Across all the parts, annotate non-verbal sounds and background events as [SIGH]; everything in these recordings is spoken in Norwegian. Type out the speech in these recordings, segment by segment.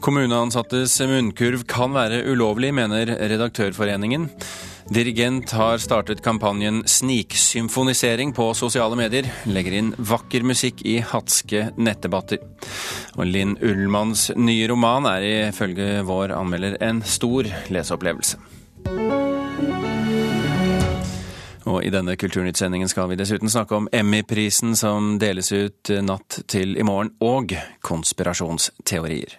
Kommuneansattes munnkurv kan være ulovlig, mener Redaktørforeningen. Dirigent har startet kampanjen Sniksymfonisering på sosiale medier. Legger inn vakker musikk i hatske nettdebatter. Og Linn Ullmanns nye roman er ifølge vår anmelder en stor leseopplevelse. Og I denne Kulturnytt-sendingen skal vi dessuten snakke om Emmy-prisen som deles ut natt til i morgen, og konspirasjonsteorier.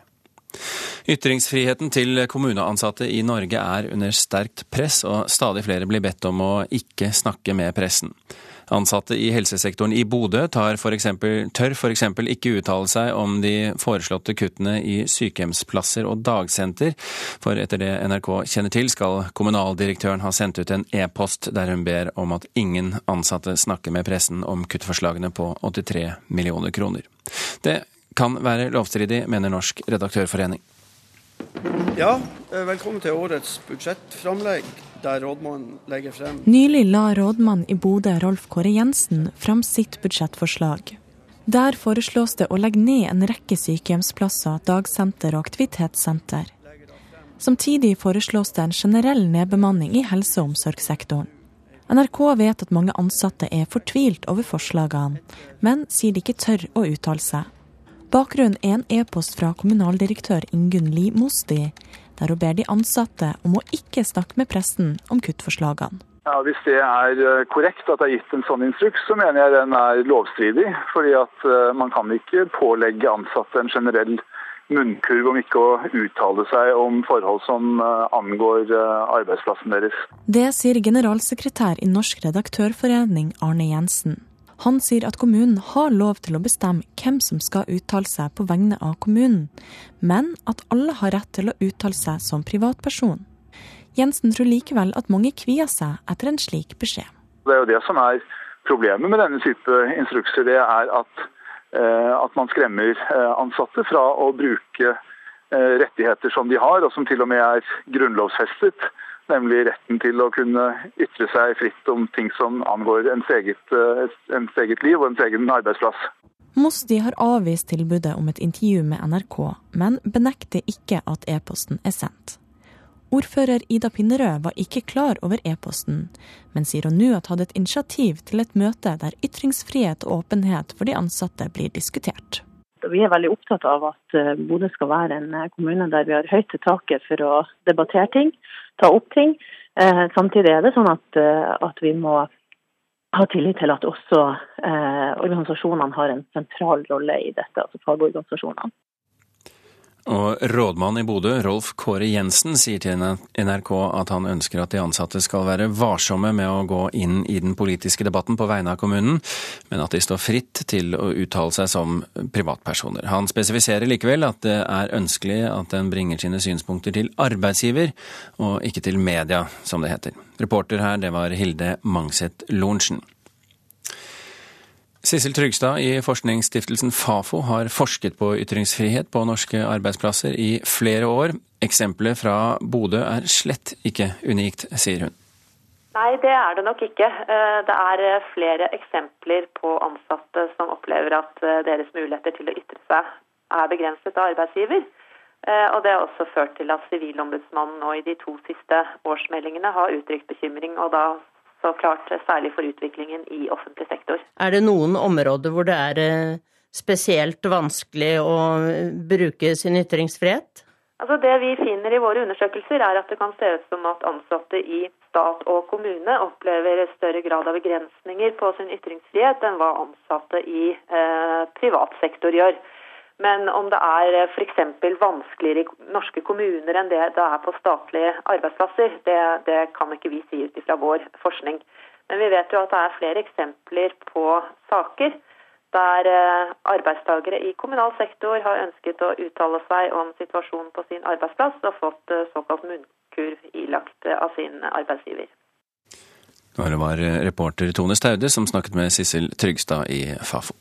Ytringsfriheten til kommuneansatte i Norge er under sterkt press, og stadig flere blir bedt om å ikke snakke med pressen. Ansatte i helsesektoren i Bodø for eksempel, tør f.eks. ikke uttale seg om de foreslåtte kuttene i sykehjemsplasser og dagsenter, for etter det NRK kjenner til skal kommunaldirektøren ha sendt ut en e-post der hun ber om at ingen ansatte snakker med pressen om kuttforslagene på 83 millioner kroner. Det kan være lovstridig, mener Norsk redaktørforening. Ja, eh, velkommen til årets budsjettframlegg, der rådmannen legger frem Nylig la rådmann i Bodø, Rolf Kåre Jensen, fram sitt budsjettforslag. Der foreslås det å legge ned en rekke sykehjemsplasser, dagsenter og aktivitetssenter. Samtidig foreslås det en generell nedbemanning i helse- og omsorgssektoren. NRK vet at mange ansatte er fortvilt over forslagene, men sier de ikke tør å uttale seg. Bakgrunnen er en e-post fra kommunaldirektør Ingunn Li Mosti, der hun ber de ansatte om å ikke snakke med pressen om kuttforslagene. Ja, Hvis det er eh, korrekt at det er gitt en sånn instruks, så mener jeg den er lovstridig. fordi at eh, man kan ikke pålegge ansatte en generell munnkurv om ikke å uttale seg om forhold som eh, angår arbeidsplassen deres. Det sier generalsekretær i Norsk redaktørforening Arne Jensen. Han sier at kommunen har lov til å bestemme hvem som skal uttale seg på vegne av kommunen, men at alle har rett til å uttale seg som privatperson. Jensen tror likevel at mange kvier seg etter en slik beskjed. Det er jo det som er problemet med denne type instrukser. Det er at, eh, at man skremmer eh, ansatte fra å bruke rettigheter som de har, og som til og med er grunnlovsfestet nemlig retten til å kunne ytre seg fritt om ting som angår ens eget, eh, ens eget liv og ens egen arbeidsplass. Mosti har avvist tilbudet om et intervju med NRK, men benekter ikke at e-posten er sendt. Ordfører Ida Pinnerød var ikke klar over e-posten, men sier hun nå har tatt et initiativ til et møte der ytringsfrihet og åpenhet for de ansatte blir diskutert. Vi er veldig opptatt av at eh, Bodø skal være en eh, kommune der vi har høyt til taket for å debattere ting ta opp ting. Eh, samtidig er det sånn at, at, vi må ha tillit til at også organisasjonene har en sentral rolle i dette, altså fagorganisasjonene. Og rådmann i Bodø, Rolf Kåre Jensen, sier til NRK at han ønsker at de ansatte skal være varsomme med å gå inn i den politiske debatten på vegne av kommunen, men at de står fritt til å uttale seg som privatpersoner. Han spesifiserer likevel at det er ønskelig at en bringer sine synspunkter til arbeidsgiver, og ikke til media, som det heter. Reporter her, det var Hilde Mangset Lorentzen. Sissel Trygstad i forskningsstiftelsen Fafo har forsket på ytringsfrihet på norske arbeidsplasser i flere år. Eksempelet fra Bodø er slett ikke unikt, sier hun. Nei, det er det nok ikke. Eh, det er eh, flere eksempler på ansatte som opplever at eh, deres muligheter til å ytre seg er begrenset av arbeidsgiver. Og Det har også ført til at Sivilombudsmannen nå i de to siste årsmeldingene har uttrykt bekymring, og da så klart særlig for utviklingen i offentlig sektor. Er det noen områder hvor det er eh, spesielt vanskelig å bruke sin ytringsfrihet? Altså Det vi finner i våre undersøkelser, er at det kan se ut som at ansatte i stat og kommune opplever større grad av begrensninger på sin ytringsfrihet enn hva ansatte i eh, privat sektor gjør. Men om det er eh, f.eks. vanskeligere i norske kommuner enn det det er på statlige arbeidsplasser, det, det kan ikke vi si ut ifra vår forskning. Men vi vet jo at det er flere eksempler på saker der eh, arbeidstakere i kommunal sektor har ønsket å uttale seg om situasjonen på sin arbeidsplass og fått eh, såkalt munnkurv ilagt av sin arbeidsgiver. Det var reporter Tone Staude som snakket med Sissel Trygstad i Fafo.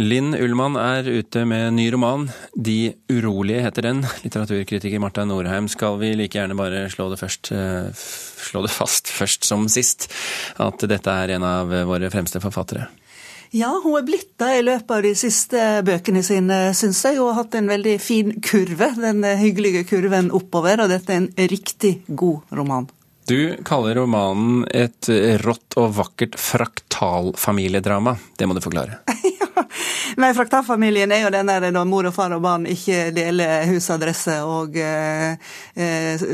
Linn Ullmann er ute med ny roman. 'De urolige' heter den. Litteraturkritiker Marta Norheim, skal vi like gjerne bare slå det, først, eh, slå det fast først som sist, at dette er en av våre fremste forfattere? Ja, hun er blitt det i løpet av de siste bøkene sine, syns jeg. Hun har hatt en veldig fin kurve, den hyggelige kurven oppover, og dette er en riktig god roman. Du kaller romanen et rått og vakkert fraktalfamiliedrama. Det må du forklare. [LAUGHS] ja, Nei, Fraktalfamilien er jo den der når mor og far og barn ikke deler husadresse og eh, eh,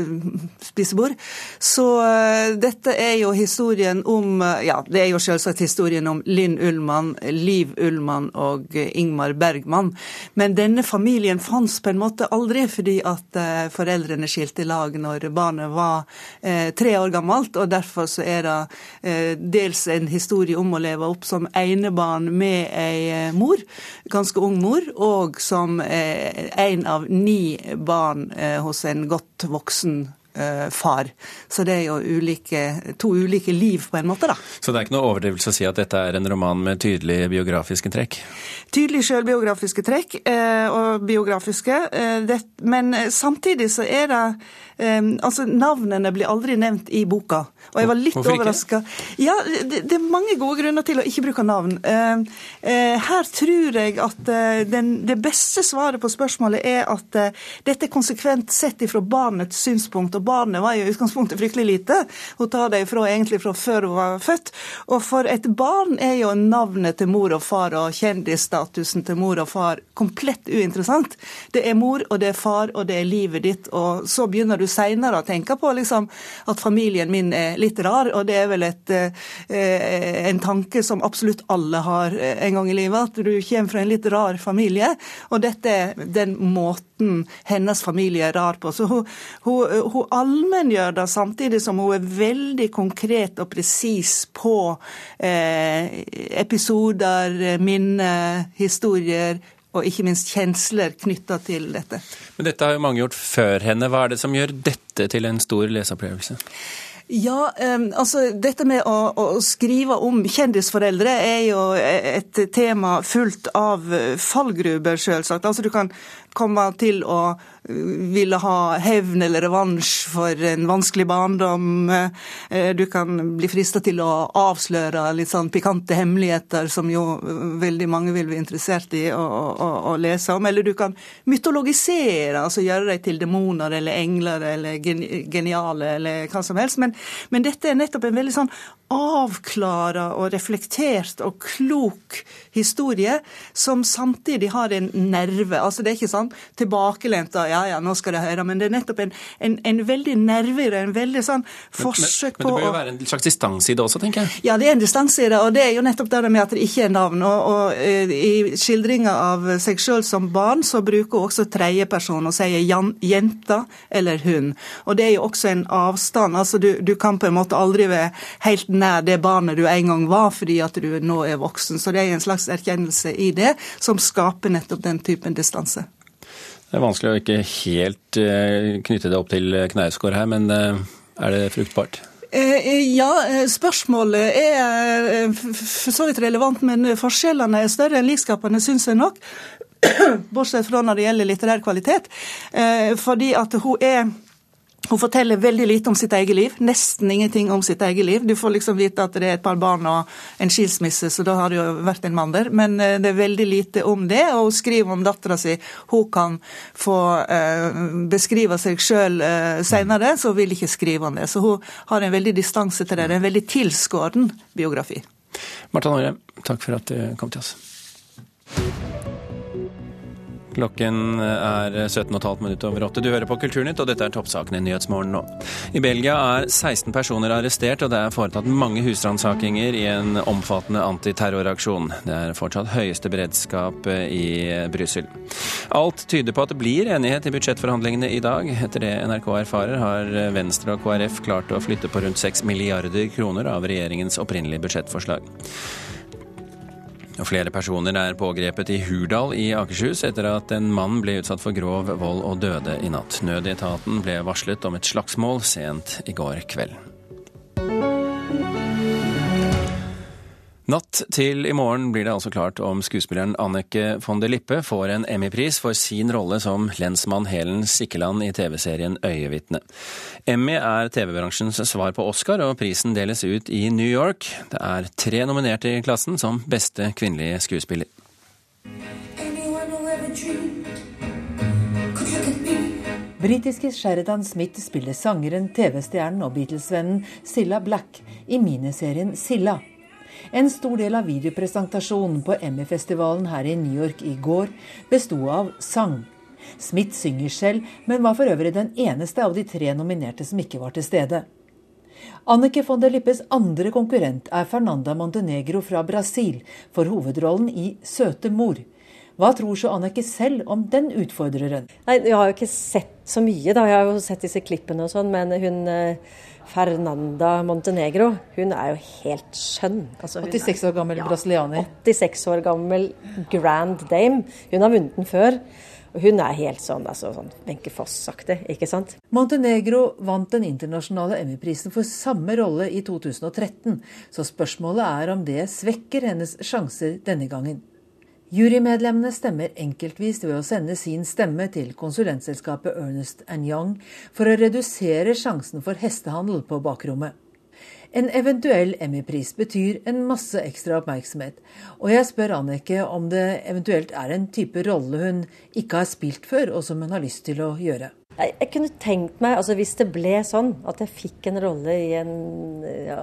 spisebord. Så eh, dette er jo historien om Ja, det er jo selvsagt historien om Linn Ullmann, Liv Ullmann og Ingmar Bergman. Men denne familien fantes på en måte aldri fordi at eh, foreldrene skilte lag når barnet var eh, tre år gammelt, og derfor så er det eh, dels en historie om å leve opp som enebarn med ei mor ganske ung mor, og som eh, en av ni barn eh, hos en godt voksen eh, far. Så det er jo ulike, to ulike liv, på en måte, da. Så det er ikke noe overdrivelse å si at dette er en roman med tydelige biografiske trekk? Tydelige sjølbiografiske trekk og biografiske, men samtidig så er det Altså, Navnene blir aldri nevnt i boka. Og jeg var litt overraska. Ja, det, det, er mange gode grunner til å ikke bruke navn. her tror jeg at eh, den, det beste svaret på spørsmålet er at eh, dette er konsekvent sett ifra barnets synspunkt. Og barnet var jo i utgangspunktet fryktelig lite. Hun tar det ifra, egentlig fra før hun var født. Og for et barn er jo navnet til mor og far og kjendisstatusen til mor og far komplett uinteressant. Det er mor, og det er far, og det er livet ditt. Og så begynner du seinere å tenke på liksom, at familien min er litt rar, og det er vel et, eh, en tanke som absolutt alle har eh, en gang i livet, at du kommer fra en litt rar familie, og dette er den måten hennes familie er rar på. Så hun, hun, hun allmenngjør det samtidig som hun er veldig konkret og presis på eh, episoder, minner, historier, og ikke minst kjensler knytta til dette. Men dette har jo mange gjort før henne. Hva er det som gjør dette til en stor leseopplevelse? Ja, altså dette med å, å, skrive om kjendisforeldre er jo et tema fullt av fallgruber, selvsagt. Altså du kan komme til å ville ha hevn eller revansj for en vanskelig barndom. Eh, du kan bli frista til å avsløre litt sånn pikante hemmeligheter som jo veldig mange vil bli interessert i å, å, å lese om. Eller du kan mytologisere, altså gjøre dem til demoner eller engler eller geniale eller hva som helst. Men, men dette er nettopp en veldig sånn avklara og reflektert og klok historie som samtidig har en nerve. Altså Det er ikke sånn tilbakelent ja ja, nå skal det høre, men det er nettopp en, en, en veldig nerve en veldig sånn forsøk på Men, men, men det bør jo være en slags distanse i det også, tenker jeg? Ja, det er en distanse i det, og det er jo nettopp det med at det ikke er navn. Og, og uh, i skildringa av seg sjøl som barn, så bruker hun også tredjeperson og sier jenta eller hun. Og det er jo også en avstand. altså du, du kan på en måte aldri være helt nær det barnet du en gang var, fordi at du nå er voksen. Så det er en slags erkjennelse i det som skaper nettopp den typen distanse. Det er vanskelig å ikke helt eh, knytte det opp til Knausgård her, men eh, er det fruktbart? Eh, ja, spørsmålet er for så vidt relevant, men forskjellene er større enn likskapene, syns jeg nok. [CLEARS THROAT] Bortsett fra når det gjelder litterær kvalitet. Fordi at hun er hun forteller veldig lite om sitt eget liv, nesten ingenting om sitt eget liv. Du får liksom vite at det er et par barn og en skilsmisse, så da har det jo vært en mann der. Men eh, det er veldig lite om det, og hun skriver om dattera si. Hun kan få eh, beskrive seg sjøl eh, seinere, så hun vil ikke skrive om det. Så hun har en veldig distanse til det. Det er en veldig tilskåren biografi. Marta Nore, takk for at du kom til oss. Klokken er 17,5 minutter over åtte. Du hører på Kulturnytt, og dette er toppsakene i Nyhetsmorgen nå. I Belgia er 16 personer arrestert, og det er foretatt mange husransakinger i en omfattende antiterroraksjon. Det er fortsatt høyeste beredskap i Brussel. Alt tyder på at det blir enighet i budsjettforhandlingene i dag. Etter det NRK erfarer, har Venstre og KrF klart å flytte på rundt 6 milliarder kroner av regjeringens opprinnelige budsjettforslag. Flere personer er pågrepet i Hurdal i Akershus etter at en mann ble utsatt for grov vold og døde i natt. Nødetaten ble varslet om et slagsmål sent i går kveld. Natt til i morgen blir det altså klart om skuespilleren Annike von der Lippe får en Emmy-pris for sin rolle som lensmann Helen Sikkeland i TV-serien Øyevitne. Emmy er TV-bransjens svar på Oscar, og prisen deles ut i New York. Det er tre nominerte i klassen som beste kvinnelige skuespiller. Britiske Sheridan Smith spiller sangeren, TV-stjernen og Beatles-vennen Silla Black i miniserien Silla. En stor del av videopresentasjonen på Emmy-festivalen her i New York i går besto av sang. Smith synger selv, men var for øvrig den eneste av de tre nominerte som ikke var til stede. Annike von der Lippes andre konkurrent er Fernanda Montenegro fra Brasil for hovedrollen i Søte mor. Hva tror så Annike selv om den utfordreren? Nei, Jeg har jo ikke sett så mye, da. Jeg har jo sett disse klippene og sånn, men hun eh, Fernanda Montenegro, hun er jo helt skjønn. Altså, 86 år gammel ja, brasilianer. 86 år gammel grand dame. Hun har vunnet den før. Og hun er helt sånn altså, sånn Wenche Foss-aktig, ikke sant? Montenegro vant den internasjonale Emmy-prisen for samme rolle i 2013, så spørsmålet er om det svekker hennes sjanser denne gangen. Jurymedlemmene stemmer enkeltvis ved å sende sin stemme til konsulentselskapet Ernest Young for å redusere sjansen for hestehandel på bakrommet. En eventuell Emmy-pris betyr en masse ekstra oppmerksomhet, og jeg spør Annike om det eventuelt er en type rolle hun ikke har spilt før, og som hun har lyst til å gjøre. Jeg kunne tenkt meg, altså Hvis det ble sånn at jeg fikk en rolle i en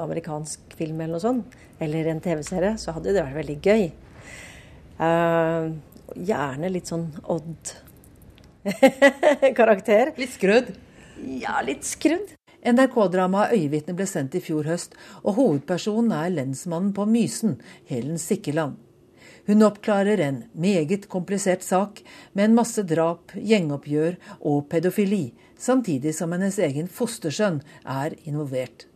amerikansk film eller noe sånt, eller en TV-serie, så hadde det vært veldig gøy. Uh, gjerne litt sånn odd [LAUGHS] karakter. Litt skrudd? Ja, litt skrudd. NRK-dramaet 'Øyevitne' ble sendt i fjor høst, og hovedpersonen er lensmannen på Mysen, Helen Sikkeland. Hun oppklarer en meget komplisert sak med en masse drap, gjengoppgjør og pedofili, samtidig som hennes egen fostersønn er involvert.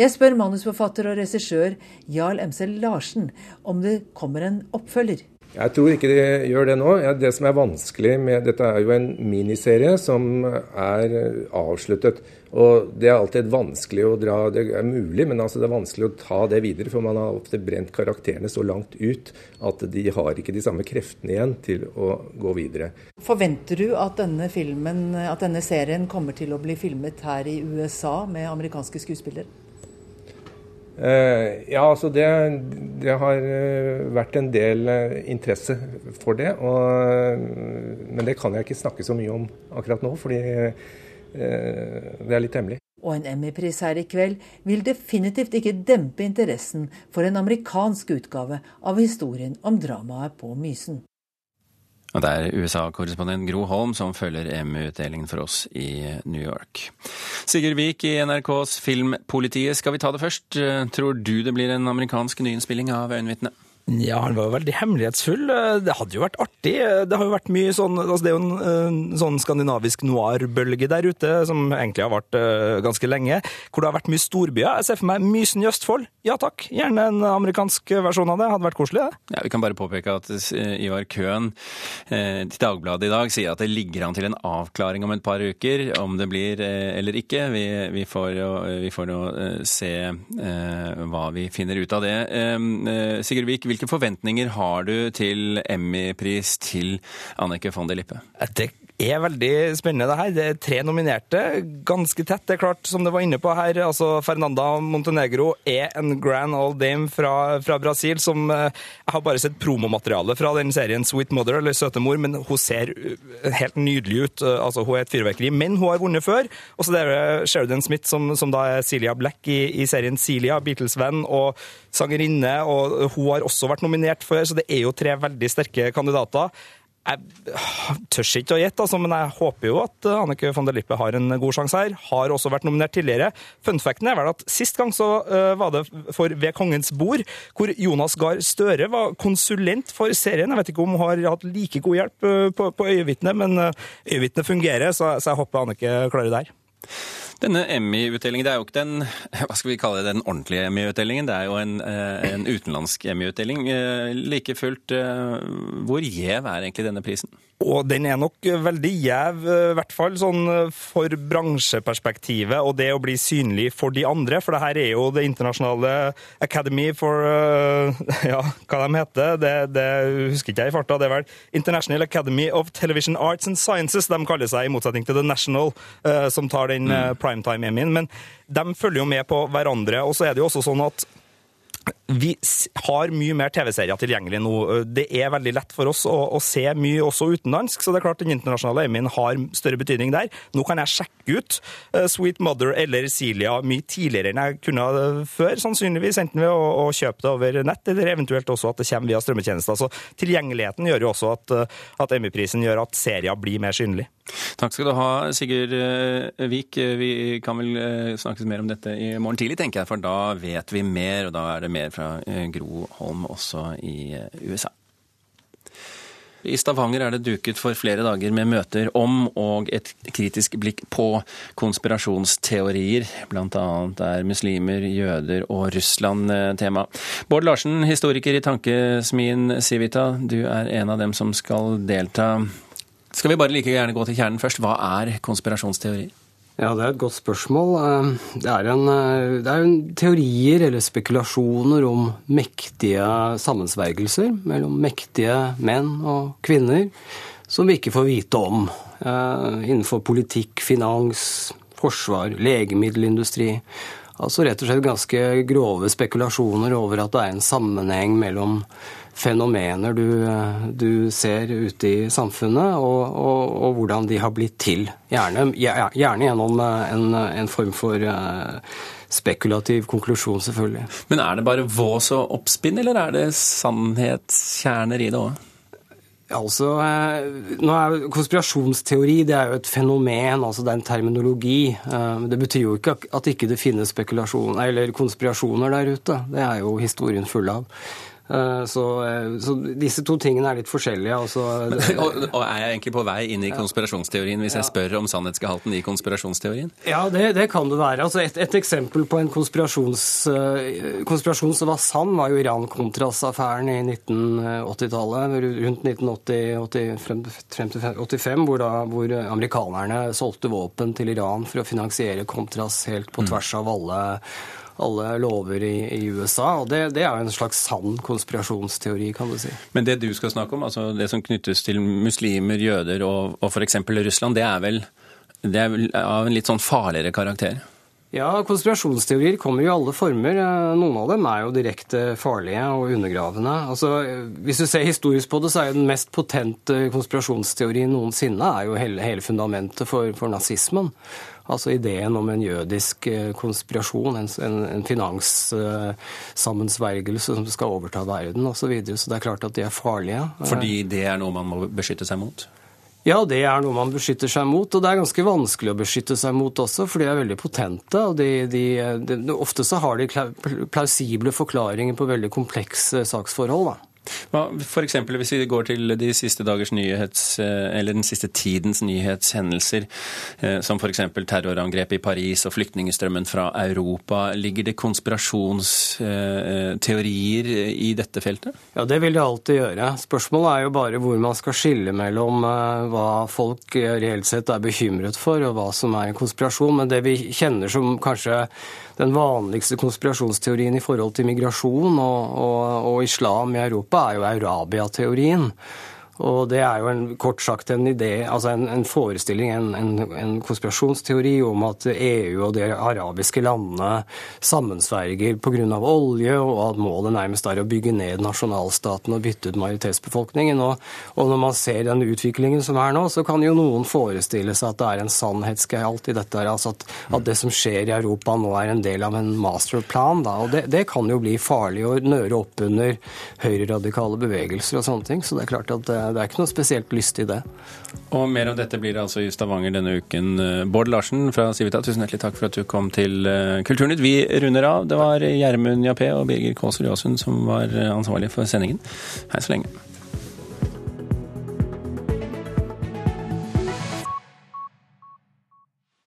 Jeg spør manusforfatter og regissør Jarl Emsel Larsen om det kommer en oppfølger. Jeg tror ikke det gjør det nå. Det som er vanskelig med Dette er jo en miniserie som er avsluttet. Og det er alltid vanskelig å dra Det er mulig, men altså det er vanskelig å ta det videre. For man har ofte brent karakterene så langt ut at de har ikke de samme kreftene igjen til å gå videre. Forventer du at denne filmen, at denne serien kommer til å bli filmet her i USA med amerikanske skuespillere? Eh, ja, altså det, det, har eh, vært en del eh, interesse for det. Og, men det kan jeg ikke snakke så mye om akkurat nå, fordi det er litt hemmelig. Og en Emmy-pris her i kveld vil definitivt ikke dempe interessen for en amerikansk utgave av historien om dramaet på Mysen. Det er USA-korrespondent Gro Holm som følger EMU-utdelingen for oss i New York. Sigurd Vik i NRKs Filmpolitiet, skal vi ta det først? Tror du det blir en amerikansk nyinnspilling av Øyenvitnet? Ja, han var jo veldig hemmelighetsfull. Det hadde jo vært artig. Det har jo vært mye sånn altså Det er jo en sånn skandinavisk noir-bølge der ute, som egentlig har vart eh, ganske lenge. Hvor det har vært mye storbyer. Jeg ser for meg Mysen i Østfold. Ja takk, gjerne en amerikansk versjon av det. Hadde vært koselig, det. Ja, Vi kan bare påpeke at eh, Ivar Køhn eh, til Dagbladet i dag sier at det ligger an til en avklaring om et par uker, om det blir eller ikke. Vi, vi får jo, vi får jo se hva vi finner ut av det. Sigurd Vik, hvilke forventninger har du til Emmy-pris til Annike von der Lippe? Det er veldig spennende, det her. Det er tre nominerte, ganske tett. Det er klart, som det var inne på her, altså Fernanda Montenegro er en grand old dame fra, fra Brasil som eh, Jeg har bare sett promomateriale fra den serien Sweet Mother, eller Søte mor, men hun ser eh, helt nydelig ut. Eh, altså, Hun er et fyrverkeri, men hun har vunnet før. Og så er det Sheridan Smith, som, som da er Celia Black i, i serien Celia, Beatles-venn og sangerinne, og hun har også vært nominert før, så det er jo tre veldig sterke kandidater. Jeg tør ikke å gjette, altså, men jeg håper jo at Annike von der Lippe har en god sjanse her. Har også vært nominert tidligere. Funfacten er vel at sist gang så uh, var det for Ved kongens bord, hvor Jonas Gahr Støre var konsulent for serien. Jeg vet ikke om hun har hatt like god hjelp uh, på, på Øyevitnet, men Øyevitnet fungerer, så, så jeg håper Annike klarer det her. Denne Emmy-utdelingen det er jo ikke den [LAUGHS] hva skal vi kalle det, den ordentlige Emmy-utdelingen. Det er jo en, eh, en utenlandsk Emmy-utdeling. Eh, like fullt, eh, hvor gjev er egentlig denne prisen? Og den er nok veldig gjev, i hvert fall sånn for bransjeperspektivet og det å bli synlig for de andre. For det her er jo det internasjonale Academy for [LAUGHS] Ja, hva de heter, det, det husker ikke jeg i farta. Det er vel International Academy of Television Arts and Sciences de kaller seg, i motsetning til The National, som tar den mm. primetime-Emien. Men de følger jo med på hverandre. Og så er det jo også sånn at vi har mye mer TV-serier tilgjengelig nå. Det er veldig lett for oss å, å, se mye også utenlandsk, så det er klart den internasjonale Emien har større betydning der. Nå kan jeg sjekke ut Sweet Mother eller Celia mye tidligere enn jeg kunne før, sannsynligvis. Enten ved å, å, kjøpe det over nett, eller eventuelt også at det kommer via strømmetjenester. Så tilgjengeligheten gjør jo også at, at Emmy-prisen gjør at serier blir mer synlig. Takk skal du ha, Sigurd Vik. Vi kan vel snakkes mer om dette i morgen tidlig, tenker jeg, for da vet vi mer, og da er det mer fra Eh, Gro Holm også i eh, USA. I Stavanger er det duket for flere dager med møter om og et kritisk blikk på konspirasjonsteorier. Blant annet er muslimer, jøder og Russland eh, tema. Bård Larsen, historiker i Tankesmien Civita, du er en av dem som skal delta. Skal vi bare like gjerne gå til kjernen først? Hva er konspirasjonsteorier? Ja, Det er et godt spørsmål. Eh, det er, en, eh, det er en teorier eller spekulasjoner om mektige sammensvergelser mellom mektige menn og kvinner som vi ikke får vite om. Eh, innenfor politikk, finans, forsvar, legemiddelindustri. Altså rett og slett ganske grove spekulasjoner over at det er en sammenheng mellom fenomener du, du ser ute i samfunnet, og, og, og, hvordan de har blitt til. Gjerne, gjerne gjennom en, en, form for uh, spekulativ konklusjon, selvfølgelig. Men er det bare vås og oppspinn, eller er det sannhetskjerner i det òg? Altså, eh, nå er Konspirasjonsteori det er jo et fenomen, altså det er en terminologi. Eh, det betyr jo ikke at ikke det finnes spekulasjoner eller konspirasjoner der ute. Det er jo historien full av. Eh, så, eh, så, disse to tingene er litt forskjellige. Altså. og, [LAUGHS] og, er jeg egentlig på vei inn i konspirasjonsteorien hvis jeg spør om sannhetsgehalten i konspirasjonsteorien? Ja, det, det kan det være. Altså et, et, eksempel på en konspirasjons, eh, konspirasjon som var sann, var jo Iran-Contras-affæren i 1980-tallet. Rundt 1980 frem, frem til 85, hvor, da, hvor amerikanerne solgte våpen til Iran for å finansiere Contras helt på mm. tvers av alle alle lover i, i USA. og det, det, er en slags sann konspirasjonsteori, kan du si. Men det du skal snakke om, altså det som knyttes til muslimer, jøder og, og f.eks. Russland, det er, vel, det er av en litt sånn farligere karakter? Ja, konspirasjonsteorier kommer i alle former. Noen av dem er jo direkte farlige og undergravende. Altså, hvis du ser historisk på det, så er jo den mest potente konspirasjonsteorien noensinne er jo hele, hele fundamentet for, for nazismen. Altså ideen om en jødisk eh, konspirasjon, en, en finanssammensvergelse som skal overta verden osv. Så, videre. så det er klart at de er farlige. Fordi det er noe man må beskytte seg mot? Ja, det er noe man beskytter seg mot. Og det er ganske vanskelig å beskytte seg mot også, for de er veldig potente. og de, de, de, Ofte så har de plausible forklaringer på veldig komplekse saksforhold. da. F.eks. hvis vi går til de siste dagers nyhets, eh, eller den siste tidens nyhetshendelser, eh, som f.eks. terrorangrepet i Paris og flyktningstrømmen fra Europa. Ligger det konspirasjonsteorier eh, i dette feltet? Ja, det vil det alltid gjøre. Spørsmålet er jo bare hvor man skal skille mellom hva folk reelt sett er bekymret for, og hva som er en konspirasjon. Men det vi kjenner som kanskje den vanligste konspirasjonsteorien i forhold til migrasjon og, og, og islam i Europa er jo Arabia-teorien. Og det er jo en, kort sagt en idé, altså en, en forestilling, en, en, konspirasjonsteori om at EU og de arabiske landene sammensverger pga. olje, og at målet nærmest er å bygge ned nasjonalstaten og bytte ut majoritetsbefolkningen. Og, og, når man ser den utviklingen som er nå, så kan jo noen forestille seg at det er en sannhetsgehalt i dette. altså at, at, det som skjer i Europa nå er en del av en masterplan. Da, og det, det kan jo bli farlig å nøre opp under høyreradikale bevegelser og sånne ting. Så det er klart at det det er ikke noe spesielt lyst i det. Og mer om dette blir det altså i Stavanger denne uken. Bård Larsen fra Civita, tusen hjertelig takk for at du kom til eh, Kulturnytt. Vi runder av. Det var Gjermund Jappé og Birger Kåsrud Jåsund som var ansvarlig ansvarlige for sendingen. Hei så lenge.